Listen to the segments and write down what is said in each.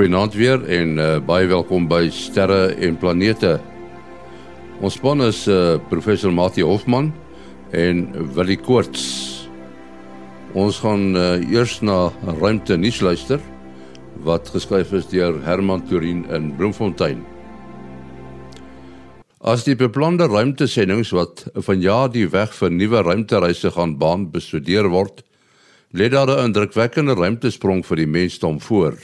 Goeienaand weer en uh, baie welkom by Sterre en Planete. Ons span is uh, professor Mati Hofman en Willie Koorts. Ons gaan uh, eers na ruimte nuus luister wat geskryf is deur Herman Turin in Bloemfontein. As die beplande ruimtesendings wat vanjaar die weg vir nuwe ruimtereise gaan baan bestudeer word, lê daar 'n indrukwekkende ruimtesprong vir die mensdom voor.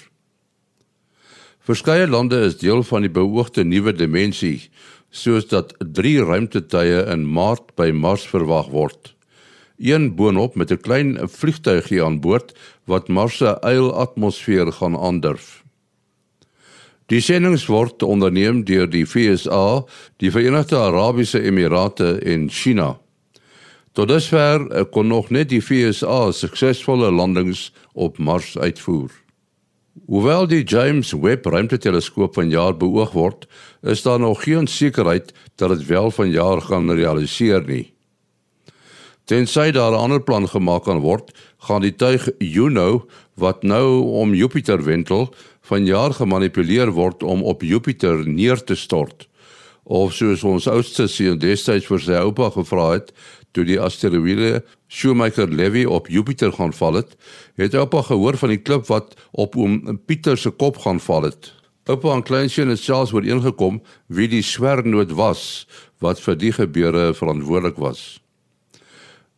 Verskeie lande is deel van die beoogde nuwe dimensie, soos dat 3 ruimtetuie in Maart by Mars verwag word. Een boonop met 'n klein vliegtuigie aan boord wat Mars se eilatmosfeer gaan aandurf. Die sendings word onderneem deur die FSA, die Verenigde Arabiese Emirate en China. Tot dusver kon nog net die FSA suksesvolle landings op Mars uitvoer. Hoewel die James Webb Ruimteteleskoop vanjaar beoog word, is daar nog geen sekerheid dat dit wel vanjaar gaan realiseer nie. Tensy daar 'n ander plan gemaak kan word, gaan die tuig Juno wat nou om Jupiter wentel, vanjaar gemanipuleer word om op Jupiter neer te stort. Of soos ons oudste seun destyds vir sy oupa gevra het, toe die asteroïde Shoemaker-Levy op Jupiter gaan val het, het oupa gehoor van die klip wat op oom Pieter se kop gaan val het. Oupa en kleinseun het selfs ooreengekom wie die swernoot was wat vir die gebeure verantwoordelik was.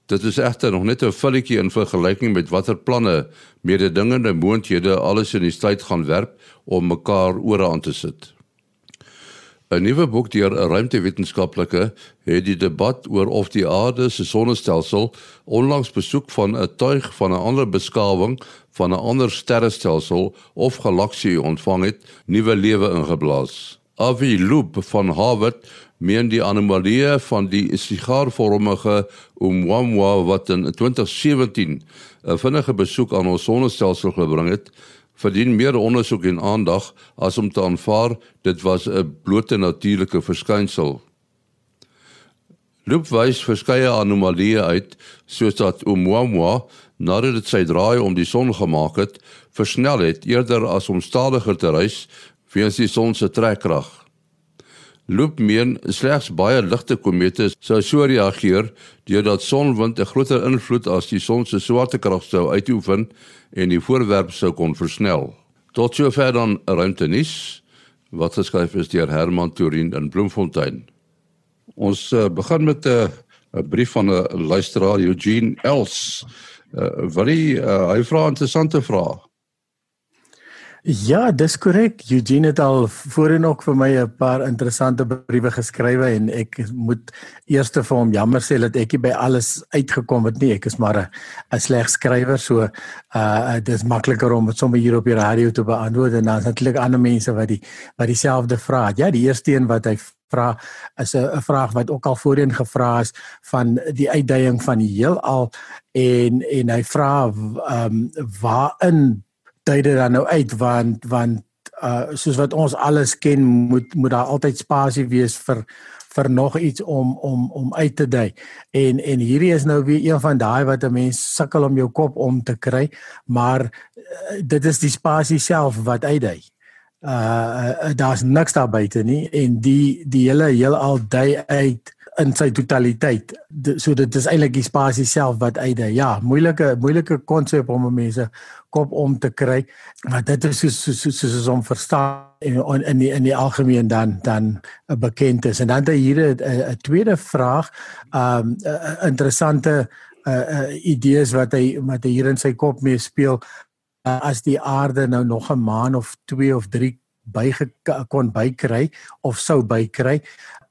Dit is egter nog net 'n vulletjie in vergelyking met watter planne mededingende moondhede alles in die tyd gaan werp om mekaar ore aan te sit. 'n Nuwe boek deur 'n ruimtewetenskaplike het die debat oor of die aarde se sonnestelsel onlangs besoek van 'n tuig van 'n ander beskawing van 'n ander sterrestelsel of galaksie ontvang het, nuwe lewe ingeblaas. Avi Loop van Harvard meen die anomalie van die sigaarvormige Oumuamua wat in 2017 'n vinnige besoek aan ons sonnestelsel gebring het, verdien meer ondersoek en aandag as om te aanvaar dit was 'n blote natuurlike verskynsel. Loop wys verskeie anomalieë uit soos dat Oumuamua nadat dit sy draai om die son gemaak het, versnel het eerder as om stadiger te reis weens die son se trekkrag. Loop meen slegs baie ligte komete sou so reageer deurdat sonwind 'n groter invloed as die son se swaartekrag sou uitoefen en die voorwerp sou kon versnel. Tot sover dan ruimtenis wat geskryf is deur Herman Turin in Bloemfontein. Ons uh, begin met 'n uh, brief van 'n luisteraar Eugene Els. Uh, wat hy uh, hy vra interessante vraag. Ja, dis korrek. Eugene het al voorheen ook vir my 'n paar interessante briewe geskrywe en ek moet eers vir hom jammer sê dat ek nie by alles uitgekom het nie. Ek is maar 'n sleg skrywer, so uh dis makliker om dit sommer hier op die radio te beantwoord en dan natuurlik ander mense wat die wat dieselfde vra. Ja, die eerste een wat hy vra is 'n vraag wat ook al voorheen gevra is van die uitdaging van die heelal en en hy vra ehm um, waarin dit dan nou uit want want uh soos wat ons alles ken moet moet daar altyd spasie wees vir vir nog iets om om om uit te dui. En en hierdie is nou weer een van daai wat 'n mens sukkel om jou kop om te kry, maar uh, dit is die spasie self wat uitdui. Uh, uh daar's niks daar buite nie en die die hele heelal dui uit in sy totaliteit. So dit is eintlik die spasie self wat uitde. Ja, moeilike moeilike konsep om mense kop om te kry. Maar dit is so so so so so om verstaan en in, in die in die algemeen dan dan 'n bekend is. En dan het hier 'n tweede vraag. Um interessante uh, uh idees wat hy wat hy hier in sy kop mee speel uh, as die aarde nou nog 'n maan of 2 of 3 by kon bykry of sou bykry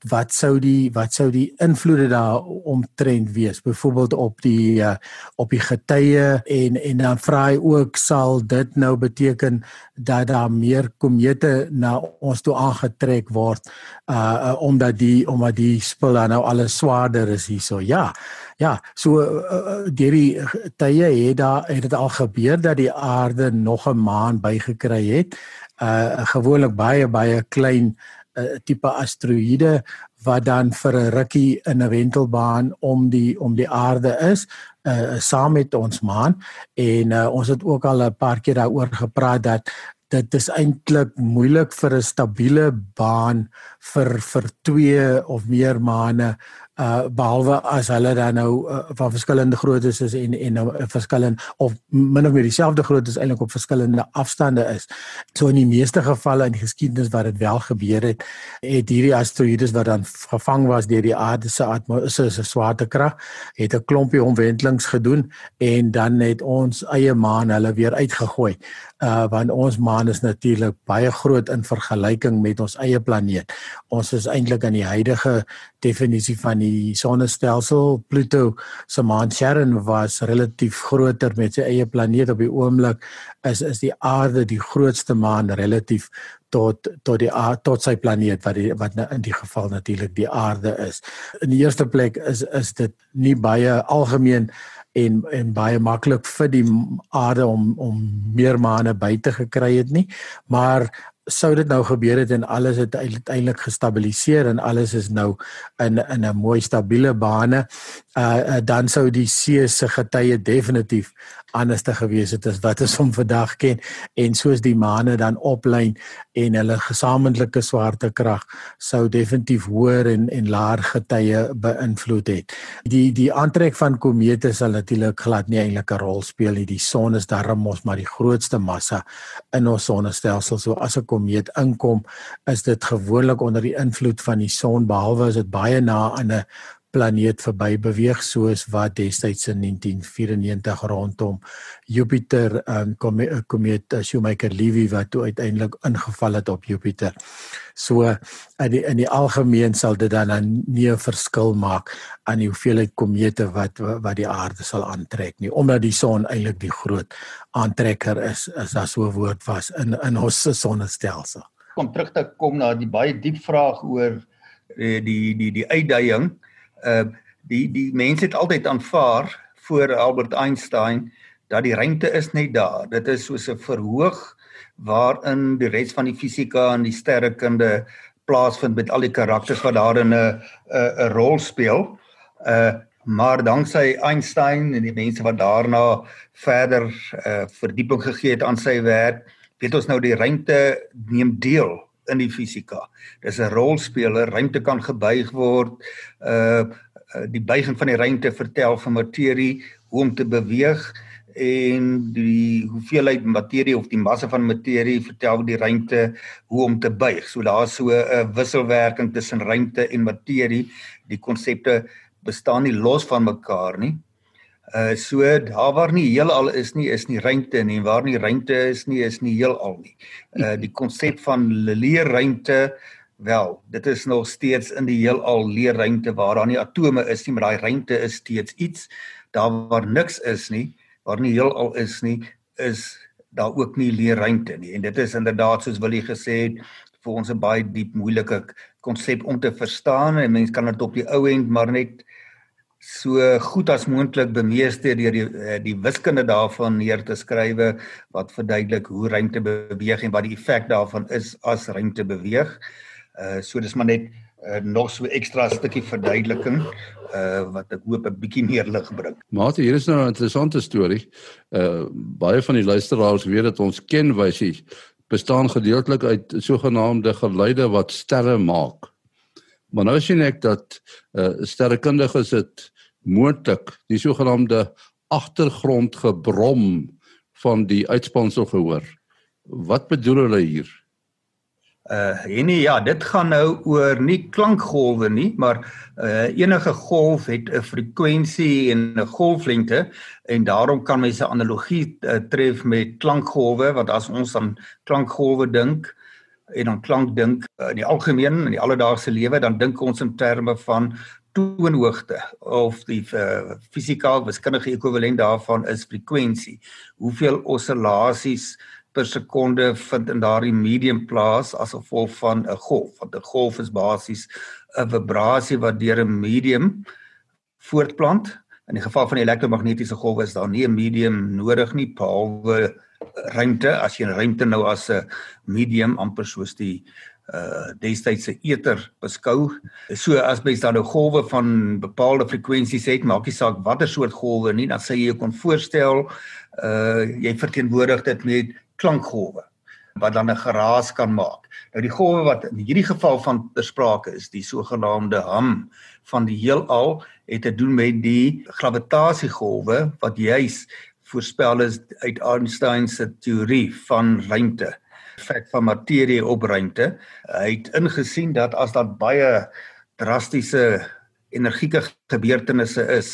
wat sou die wat sou die invloede daar omtrent wees? Byvoorbeeld op die uh, op die getye en en dan vra hy ook sal dit nou beteken dat daar meer komete na ons toe aangetrek word uh, uh omdat die omdat die spul nou alles swaarder is hierso? Ja ja. So uh, deur die tye het daar het dit al gebeur dat die aarde nog 'n maan bygekry het. Uh gewoonlik baie baie klein uh, tipe asteroïde wat dan vir 'n rukkie in 'n wentelbaan om die om die aarde is uh saam met ons maan. En uh, ons het ook al 'n paar keer daaroor gepraat dat dit is eintlik moeilik vir 'n stabiele baan vir vir 2 of meer maande uh behalwe as hulle dan nou uh, van verskillende groottes is en en nou uh, verskillend of min of meer dieselfde groottes eintlik op verskillende afstande is. So in die meeste gevalle in die geskiedenis waar dit wel gebeur het, het hierdie asteroïdes wat dan gevang was deur die aarde se atmosfeer se swaartekrag, het 'n klompie omwentelings gedoen en dan het ons eie maan hulle weer uitgegooi uh want ons maan is natuurlik baie groot in vergelyking met ons eie planeet. Ons is eintlik aan die huidige definisie van die sonnestelsel. Pluto se maan Charon was relatief groter met sy eie planeet op die oomblik is is die aarde die grootste maan relatief tot tot die tot sy planeet wat die, wat in die geval natuurlik die aarde is. In die eerste plek is is dit nie baie algemeen en en baie maklik vir die aarde om om meer maane by te gekry het nie. Maar sou dit nou gebeur het en alles het uiteindelik gestabiliseer en alles is nou in in 'n mooi stabiele bane uh, uh dan sou die see se getye definitief anders te gewees het as wat ons hom vandag ken en soos die maane dan oplyn en hulle gesamentlike swaartekrag sou definitief hoër en en laer getye beïnvloed het. Die die aantrek van komete sal natuurlik glad nie eintlik 'n rol speel nie. Die son is darm mos maar die grootste massa in ons sonnestelsel. So as 'n komeet inkom, is dit gewoonlik onder die invloed van die son behalwe as dit baie na aan 'n planeet verby beweeg soos wat destyds in 1994 rondom Jupiter um, kom komeet uh, Shoemaker-Levy wat toe uiteindelik ingeval het op Jupiter. So in die, in die algemeen sal dit dan nie 'n verskil maak aan die hoeveelheid komete wat wat die aarde sal aantrek nie omdat die son eintlik die groot aantrekker is as daar so 'n woord was in in ons sonnestelsel. Kom terug te kom na die baie diep vraag oor die die die, die uitdaging uh die die mense het altyd aanvaar voor Albert Einstein dat die ruimte is net daar. Dit is soos 'n verhoog waarin die res van die fisika en die sterrekunde plaasvind met al die karakters wat daarin 'n 'n 'n rol speel. Uh maar danksy Einstein en die mense wat daarna verder uh verdieping gegee het aan sy werk, weet ons nou die ruimte neem deel in die fisika. Dis 'n rolspeler, ruimte kan gebuig word. Uh die buiging van die ruimte vertel van materie hoe om te beweeg en die hoeveelheid materie of die massa van materie vertel die ruimte hoe om te buig. So daar's so 'n wisselwerking tussen ruimte en materie. Die konsepte bestaan nie los van mekaar nie. Uh so daar waar nie heelal is nie is nie ruimte nie. Waar nie ruimte is nie is nie heelal nie. Uh die konsep van leerruimte wel dit is nog steeds in die heelal leerruimte waar daar nie atome is nie maar daai ruimte is steeds iets. Daar waar niks is nie waar nie heelal is nie is daar ook nie leerruimte nie. En dit is inderdaad soos Willie gesê het vir ons 'n baie diep moeilike konsep om te verstaan. En mense kan dit op die ou end maar net so goed as moontlik bemeester deur die eh, die wiskunde daarvan neer te skrywe wat verduidelik hoe ruimte beweeg en wat die effek daarvan is as ruimte beweeg. Uh so dis maar net uh, nog so ekstra stukkie verduideliking uh wat ek hoop 'n bietjie meer lig bring. Maar hier is nou 'n interessante storie. Uh baie van die luisteraars weet dat ons kenwysie bestaan gedeeltelik uit sogenaamde geluide wat sterre maak. Maar nou sien ek dat uh sterrekundiges dit moontlik die sogenaamde agtergrondgebrom van die uitspansel gehoor. Wat bedoel hulle hier? Uh en nee, ja, dit gaan nou oor nie klankgolwe nie, maar uh enige golf het 'n frekwensie en 'n golflengte en daarom kan mense analogie uh, tref met klankgolwe want as ons aan klankgolwe dink en dan klank dink uh, in die algemeen in die alledaagse lewe dan dink ons in terme van toonhoogte of die uh, fisikaal wiskundige ekwivalent daarvan is frekwensie. Hoeveel oscillasies per sekonde vind in daardie medium plaas as gevolg van 'n golf? Want 'n golf is basies 'n vibrasie wat deur 'n medium voortplant. In die geval van die elektromagnetiese golwe is daar nie 'n medium nodig nie behalwe ruimte. As jy ruimte nou as 'n medium amper soos die uh destydse eter beskou. So as mens dan nou golwe van bepaalde frekwensies het, maak nie saak watter soort golwe nie, dan sê jy kon voorstel uh jy verteenwoordig dit met klankgolwe. wat dan 'n geraas kan maak. Nou die golwe wat in hierdie geval van besprake is, die sogenaamde ham van die heelal het te doen met die gravitasiegolwe wat juis voorspel is uit Einstein se teorie van ruimte effek van materie op ruimte. Hy het ingesien dat as daar baie drastiese energieke gebeurtenisse is,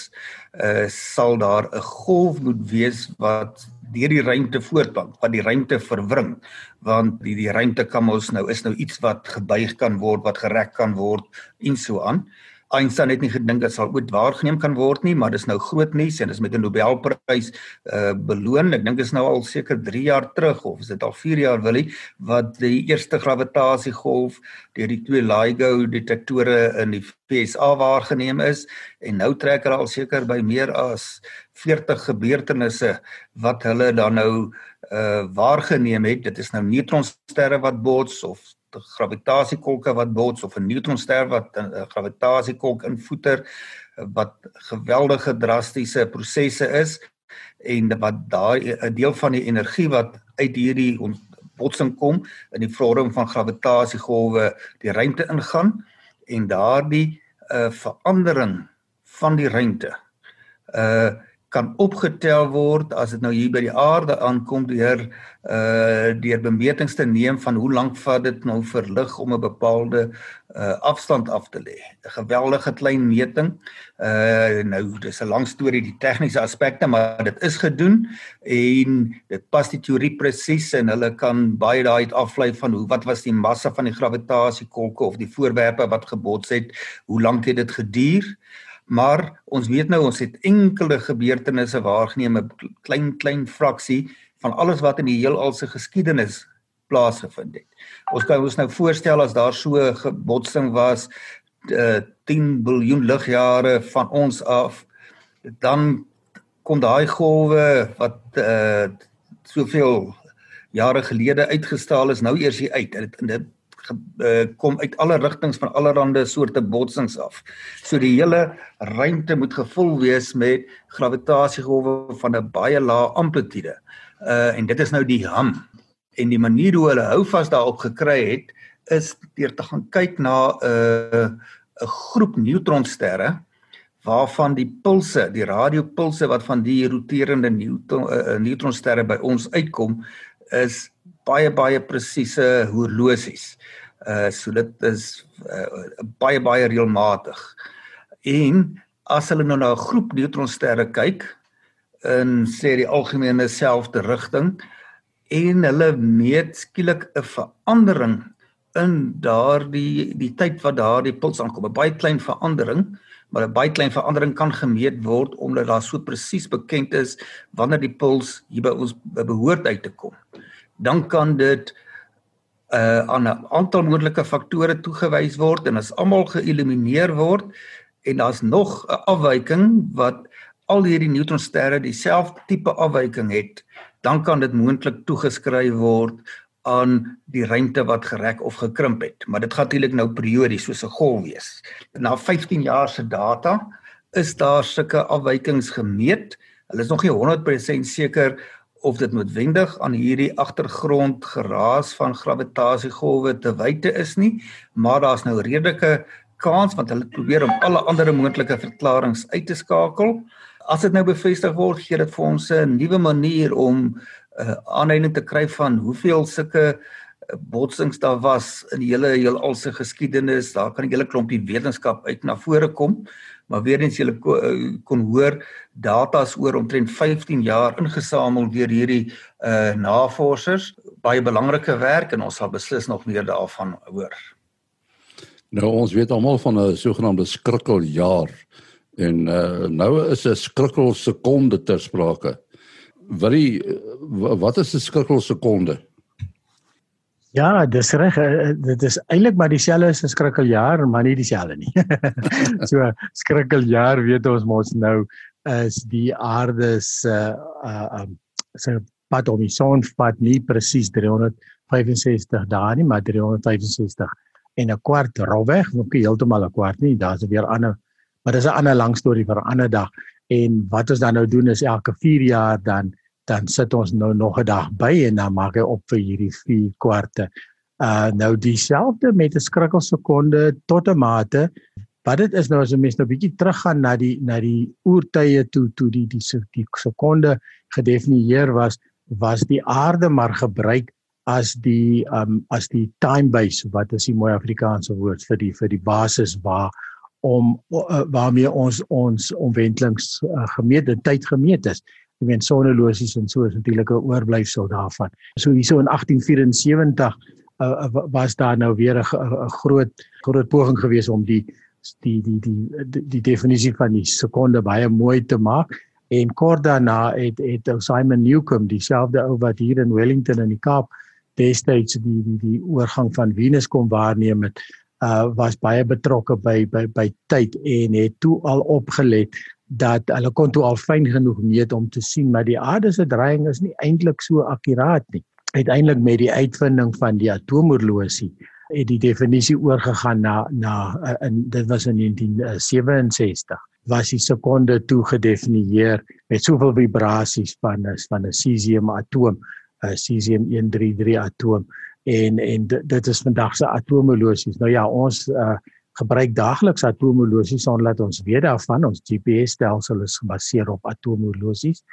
uh, sal daar 'n golf moet wees wat deur die ruimte voortplank, wat die ruimte verwring, want die die ruimte kan ons nou is nou iets wat gebuig kan word, wat gerek kan word en so aan. Einstein het nie gedink dit sal ooit waargeneem kan word nie, maar dis nou groot nuus en dis met 'n Nobelprys uh beloon. Ek dink dit is nou al seker 3 jaar terug of is dit al 4 jaar wil hy wat die eerste gravitasiegolf deur die twee LIGO detektore in die FSA waargeneem is en nou trek hulle al seker by meer as 40 gebeurtenisse wat hulle dan nou uh waargeneem het. Dit is nou neutronsterre wat bots of gravitasiekolke wat bots of 'n neutronster wat 'n gravitasiekolk invoeter wat geweldige drastiese prosesse is en wat daai 'n deel van die energie wat uit hierdie botsing kom in die vorm van gravitasiegolwe die ruimte ingaan en daardie uh, verandering van die ruimte uh kan opgetel word as dit nou hier by die aarde aankom deur uh deur bemetings te neem van hoe lank vat dit nou vir lig om 'n bepaalde uh afstand af te lê. 'n Geweldige klein meting. Uh nou dis 'n lang storie die tegniese aspekte, maar dit is gedoen en dit pas die teorie presies en hulle kan baie daai aflei van hoe wat was die massa van die gravitasiekolke of die voorwerpe wat gebots het, hoe lank het dit geduur? Maar ons weet nou ons het enkele gebeurtenisse waargeneem 'n klein klein fraksie van alles wat in die heelal se geskiedenis plaasgevind het. Ons kan ons nou voorstel as daar so 'n botsing was uh, 10 biljoen ligjare van ons af dan kom daai golwe wat uh, soveel jare gelede uitgestaal is nou eers hier uit. Dit dit uh, kom uit alle rigtings van allerlei soorte botsings af. So die hele ruimte moet gevul wees met gravitasiegolwe van 'n baie lae amplitude. Uh en dit is nou die ham. En die manier hoe hulle hou vas daarop gekry het is deur te gaan kyk na 'n uh, 'n groep neutronsterre waarvan die pulse, die radiopulse wat van die roterende neutron uh, neutronsterre by ons uitkom is baie baie presiese horlosies. Uh so dit is uh, baie baie reëlmatig. En as hulle nou na 'n groep neutronsterre kyk in sê die algemene selfde rigting en hulle meet skielik 'n verandering in daardie die tyd wat daardie puls aankom, 'n baie klein verandering, maar 'n baie klein verandering kan gemeet word omdat daar so presies bekend is wanneer die puls hier by ons behoort uit te kom dan kan dit uh aan 'n aantal moontlike faktore toegewys word en as almal geëlimineer word en daar's nog 'n afwyking wat al hierdie neutronsterre dieselfde tipe afwyking het, dan kan dit moontlik toegeskryf word aan die ruimte wat gerek of gekrimp het. Maar dit gaan natuurlik nou periodies soos 'n golf wees. Na 15 jaar se data is daar sulke afwykings gemeet. Hulle is nog nie 100% seker of dit noodwendig aan hierdie agtergrond geraas van gravitasiegolwe te wyte is nie, maar daar's nou redelike kans want hulle probeer om alle ander moontlike verklaringe uit te skakel. As dit nou bevestig word, gee dit vir ons 'n nuwe manier om uh, aanleiding te kry van hoeveel sulke uh, botsings daar was in die hele heelal se geskiedenis. Daar kan 'n hele klompie wetenskap uit na vore kom maar weer eens julle eh, kon hoor datas oor omtrent 15 jaar ingesamel deur hierdie uh navorsers baie belangrike werk en ons sal beslis nog meer daarvan hoor. Nou ons weet almal van 'n sogenaamde skrikkeljaar en uh nou is 'n skrikkelsekonde ter sprake. Wat die wat is 'n skrikkelsekonde? Ja, dis reg. Eh, eh, dit is eintlik maar dieselfde as 'n skrikkeljaar, maar nie dieselfde nie. so skrikkeljaar weet ons mos nou is die aarde se uh um se pad om die son pad nie presies 365 dae nie, maar 365 en 'n kwart rofweg, nog nie heeltemal 'n kwart nie. Daar's weer ander maar dis 'n ander lang storie vir 'n ander dag. En wat ons dan nou doen is elke 4 jaar dan dan sit ons nou nog 'n dag by en dan maak hy op vir hierdie 4 kwarte. Uh nou dieselfde met 'n skrikkelsekonde tot 'n mate. Wat dit is nou as 'n mens nou bietjie teruggaan na die na die oertye toe toe die die die sekonde gedefinieer was, was die aarde maar gebruik as die um as die time base wat is die mooi Afrikaanse woord vir die vir die basis waar om uh, waarmee ons ons omwentelings uh, gemeet en tyd gemeet is. Ek meen sonnelosies en so is natuurlik 'n oorblyfsel daarvan. So hierso in 1874 uh, was daar nou weer 'n groot groot poging geweest om die die die die, die definisie van die sekonde baie mooi te maak en kort daarna het het Simon Newcomb dieselfde ou wat hier in Wellington in die Kaap destyds die die die oorgang van Venus kom waarneem het uh was baie betrokke by by by tyd en het toe al opgelet dat hulle kon toe al fyn genoeg meet om te sien maar die aarde se draaiing is nie eintlik so akkuraat nie. Uiteindelik met die uitvinding van die atoomoorlosie het die definisie oorgegaan na na uh, in dit was in 1967 was die sekonde toe gedefinieer met soveel vibrasies van van 'n cesium atoom 'n cesium 133 atoom en en dit is vandag se atoomolosies. Nou ja, ons uh, gebruik daagliks atoomolosies omdat ons weet daarvan ons GPS stelsel is gebaseer op atoomolosies.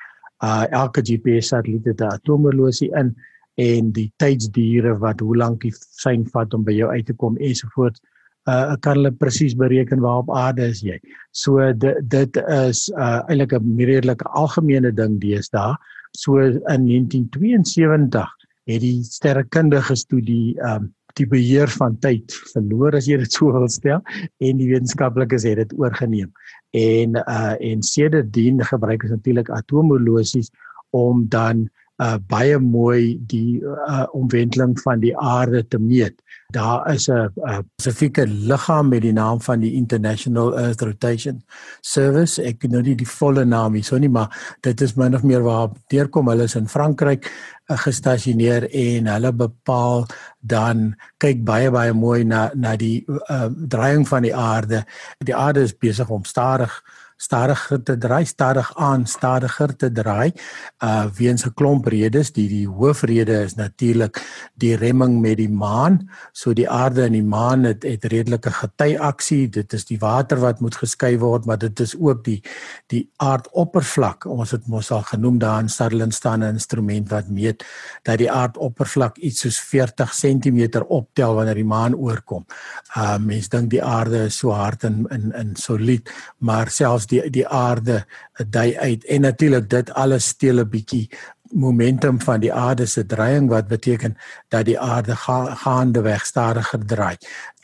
Uh elke GPS satelliet het 'n atoomolosie in en die tydsdiere wat hoe lank die sein vat om by jou uit te kom ensovoorts uh kan hulle presies bereken waar op aarde is jy. So dit dit is uh eintlik 'n redelike algemene ding deesdae. So in 1972 het die sterrekundige studie ehm um, die beheer van tyd verloor as jy dit so wil stel en die wetenskaplikes het dit oorgeneem. En uh en sedertdien gebruik ons natuurlik atoomolosies om dan uh baie mooi die uh omwenteling van die aarde te meet. Daar is 'n spesifieke liggaam met die naam van die International Earth Rotation Service. Ek ken nou nie die volle naam hier so nie, maar dit is min of meer waar deurkom hulle is in Frankryk uh, gestasioneer en hulle bepaal dan kyk baie baie mooi na na die uh draaiing van die aarde. Die aarde is besig om stadig stadiger te draai, stadig aan, stadiger te draai. Uh weens 'n klomp redes, die die hoofrede is natuurlik die remming met die maan. So die aarde en die maan het het redelike getyaksie. Dit is die water wat moet geskei word, maar dit is ook die die aardoppervlak. Ons het mos al genoem daar in Sutherland staan 'n instrument wat meet dat die aardoppervlak iets soos 40 cm optel wanneer die maan oorkom. Uh mense dink die aarde is so hard en in in solied, maar selfs die die aarde dui uit en natuurlik dit alles steel 'n bietjie momentum van die aarde se draaiing wat beteken dat die aarde ga, gaande weg stadiger draai.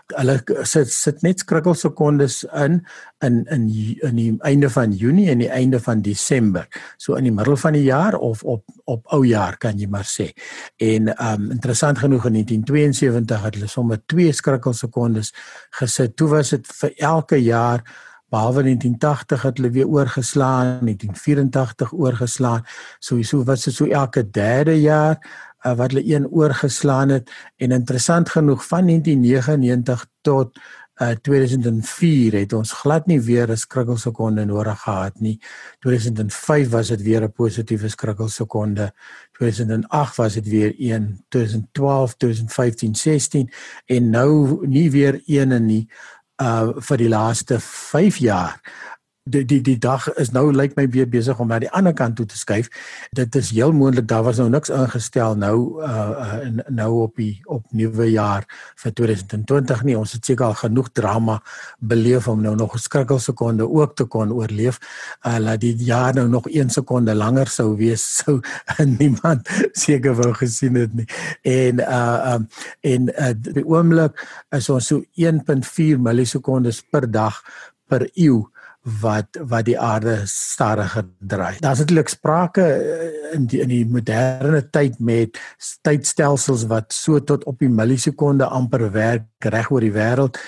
Hulle sit sit net skrikkelsekondes in in in in die einde van Junie en die einde van Desember. So in die middel van die jaar of op op ou jaar kan jy maar sê. En um interessant genoeg in 1972 het hulle sommer twee skrikkelsekondes gesit. Toe was dit vir elke jaar behalwe 1980 het hulle weer oorgeslaan, 1984 oorgeslaan. Sowieso was dit so elke derde jaar uh, wat hulle een oorgeslaan het en interessant genoeg van 1999 tot uh 2004 het ons glad nie weer 'n skrikkelsekonde nodig gehad nie. 2005 was dit weer 'n positiewe skrikkelsekonde. 2008 was dit weer 1. 2012, 2015, 16 en nou nie weer een nie uh vir die laaste 5 jaar die die die dag is nou lyk my weer besig om na die ander kant toe te skuif. Dit is heel moontlik daar was nou niks ingestel nou uh, uh nou op die op nuwe jaar vir 2020 nie. Ons het seker al genoeg drama beleef om nou nog 'n skrikkel sekonde ook te kon oorleef. Uh laat die jaar nou nog 1 sekonde langer sou wees sou niemand seker wou gesien het nie. En uh um en uh die oomblik is ons so 1.4 millisekondes per dag per eeu wat wat die aarde stadiger draai. Daar's natuurlik sprake eh, in die in die moderne tyd met tydstelsels wat so tot op die millisekonde amper werk reg oor die wêreld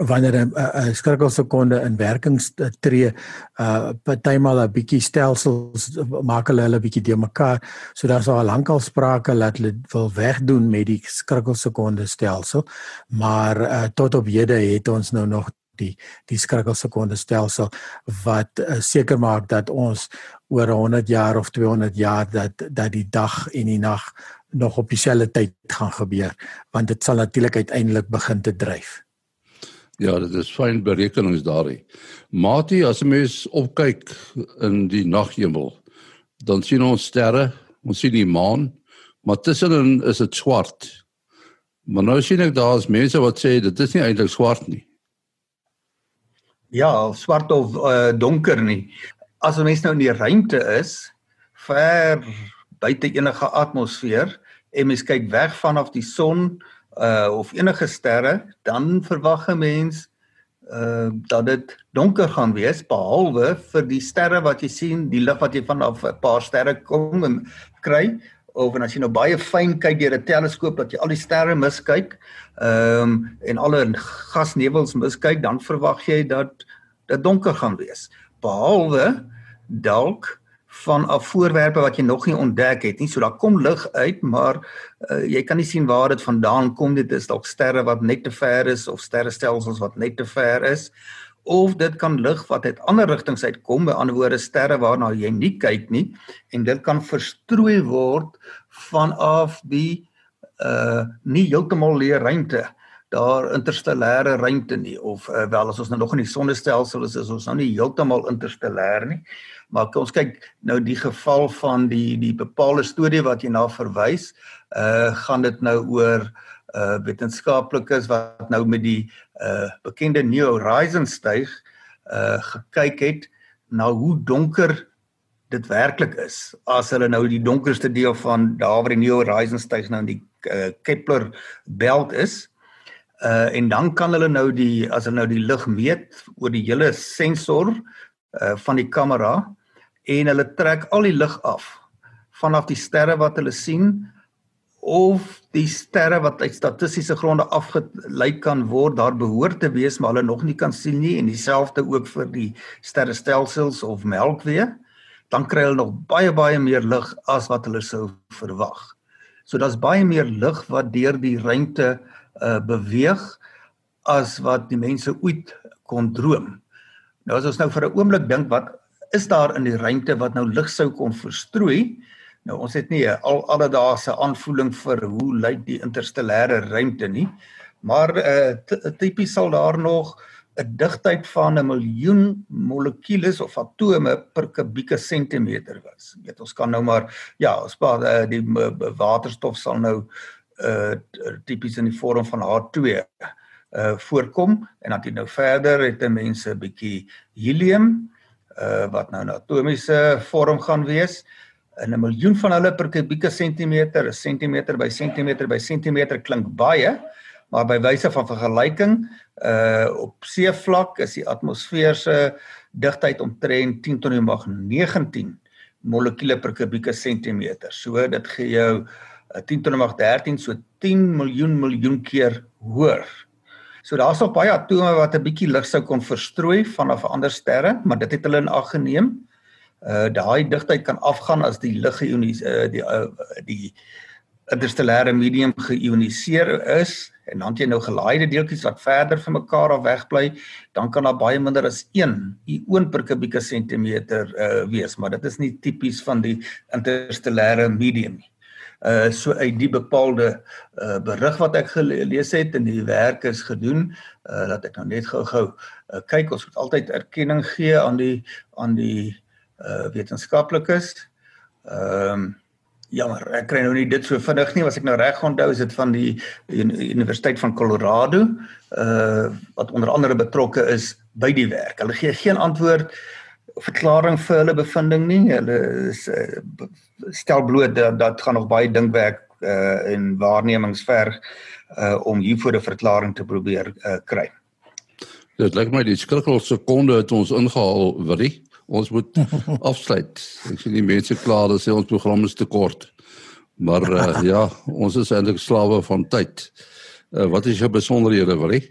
wanneer 'n 'n skrikkelsekonde in werking tree uh partymal 'n bietjie stelsels maak hulle hulle bietjie de mekaar so daar's al lankal sprake dat hulle wil wegdoen met die skrikkelsekonde stelsel maar uh tot op hede het ons nou nog die die skrikkelsekonde stelsel wat uh, seker maak dat ons oor 100 jaar of 200 jaar dat dat die dag en die nag nog op dieselfde tyd gaan gebeur want dit sal natuurlik uiteindelik begin te dryf. Ja, dit is fyn berekenings daarin. Mati, as 'n mens opkyk in die naghemel, dan sien ons sterre, ons sien die maan, maar tussenin is dit swart. Maar nou sien ek daar's mense wat sê dit is nie eintlik swart nie. Ja, swart of uh, donker nie. As 'n mens nou in die ruimte is, ver buite enige atmosfeer en mens kyk weg vanaf die son uh of enige sterre, dan verwag 'n mens uh dat dit donker gaan wees behalwe vir die sterre wat jy sien, die lig wat jy vanaf 'n paar sterre kom en kry of en as jy nou baie fyn kyk deur 'n teleskoop dat jy al die sterre miskyk, ehm um, en alle gasnevels miskyk, dan verwag jy dat dit donker gaan wees. Behalwe dalk van af voorwerpe wat jy nog nie ontdek het nie. So daar kom lig uit, maar uh, jy kan nie sien waar dit vandaan kom. Dit is dalk sterre wat net te ver is of sterrestelsels wat net te ver is of dit kan lig wat uit ander rigtings uitkom, by ander woorde sterre waarna jy nie kyk nie en dit kan verstrooi word vanaf die uh nie heeltemal leë ruimte daar interstellêre ruimte nie of uh, wel as ons nou nog in die sonnestelsel is, is ons nou nie heeltemal interstellêr nie. Maar ons kyk nou die geval van die die bepaalde studie wat jy na verwys, uh gaan dit nou oor uh wetenskaplikes wat nou met die uh bekende New Horizons styg uh gekyk het na hoe donker dit werklik is. As hulle nou die donkerste deel van daar waar die New Horizons styg nou in die uh, Kepler belt is uh en dan kan hulle nou die as hulle nou die lig meet oor die hele sensor uh van die kamera en hulle trek al die lig af. Vanaf die sterre wat hulle sien of die sterre wat uit statistiese gronde afgelei kan word daar behoort te wees maar hulle nog nie kan sien nie en dieselfde ook vir die sterrestelsels of melkwee dan kry hulle nog baie baie meer lig as wat hulle sou verwag. So daar's baie meer lig wat deur die ruimte uh beweeg as wat die mense ooit kon droom. Nou as ons nou vir 'n oomblik dink wat is daar in die ruimte wat nou lig sou kon verstrooi? Nou ons het nie 'n al alledaagse aanvoeling vir hoe lyk die interstellêre ruimte nie, maar uh tipies sal daar nog 'n digtheid van 'n miljoen molekules of atome per kubieke sentimeter was. Jy weet ons kan nou maar ja, ons praat uh, die waterstof sal nou uh tipies in die vorm van H2 uh voorkom en dan jy nou verder het mense 'n bietjie helium uh wat nou 'n atomiese vorm gaan wees in 'n miljoen van hulle per kubieke sentimeter 'n sentimeter by sentimeter by sentimeter klink baie maar by wyse van vergelyking uh op seevlak is die atmosfeer se digtheid omtrent 10 tot die mag 19 molekule per kubieke sentimeter so dit gee jou 10 tot die mag 13 so 10 miljoen miljoen keer hoër. So daar's nog baie atome wat 'n bietjie lig sou kon verstrooi vanaf ander sterre, maar dit het hulle in ag geneem. Uh daai digtheid kan afgaan as die lig geïoniseer uh, die uh, die interstellêre medium geïoniseer is en dan jy nou gelaaide deeltjies wat verder van mekaar af wegbly, dan kan daar baie minder as 1 ioon per kubieke sentimeter uh wees, maar dit is nie tipies van die interstellêre medium nie. Uh so uit die bepaalde uh berig wat ek gelees het en die werk is gedoen uh dat ek nou net gou-gou uh, kyk ons moet altyd erkenning gee aan die aan die uh wetenskaplikes. Ehm um, jammer, ek kry nou nie dit so vinnig nie, as ek nou reg onthou is dit van die Universiteit van Colorado uh wat onder andere betrokke is by die werk. Hulle gee geen antwoord verklaring vir hulle bevinding nie. Hulle is, uh, stel bloot dat dat gaan nog baie dinkwerk uh en waarnemings verg uh om hiervoor 'n verklaring te probeer uh kry. Dit lyk my die skrikkel sekonde het ons ingehaal, Willie. Ons moet afsluit. Ek sien die mense kla dat ons program is te kort. Maar uh, ja, ons is eintlik slawe van tyd. Uh, wat is jou besonderhede, Willie?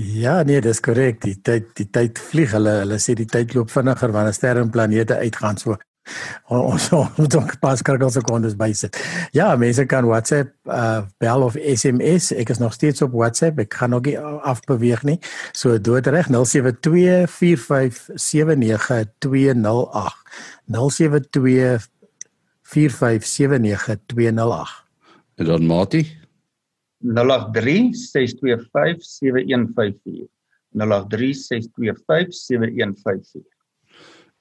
Ja, nee, dis korrek. Die tyd die tyd vlieg. Hulle hulle sê die tyd loop vinniger wanneer sterre en planete uitgaan. So ons moet ook pas kargel sekondes bysit. Ja, mense kan WhatsApp uh bel of SMS. Ek is nog steeds op WhatsApp. Ek gaan nog nie afbeweeg nie. So doodreg 0724579208. 0724579208. En dan Mati 0836257154. 0836257154.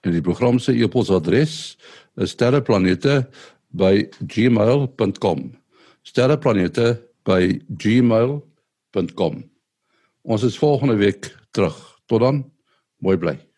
En die program se e-posadres is sterreplanete@gmail.com. sterreplanete@gmail.com. Ons is volgende week terug. Tot dan. Mooi bly.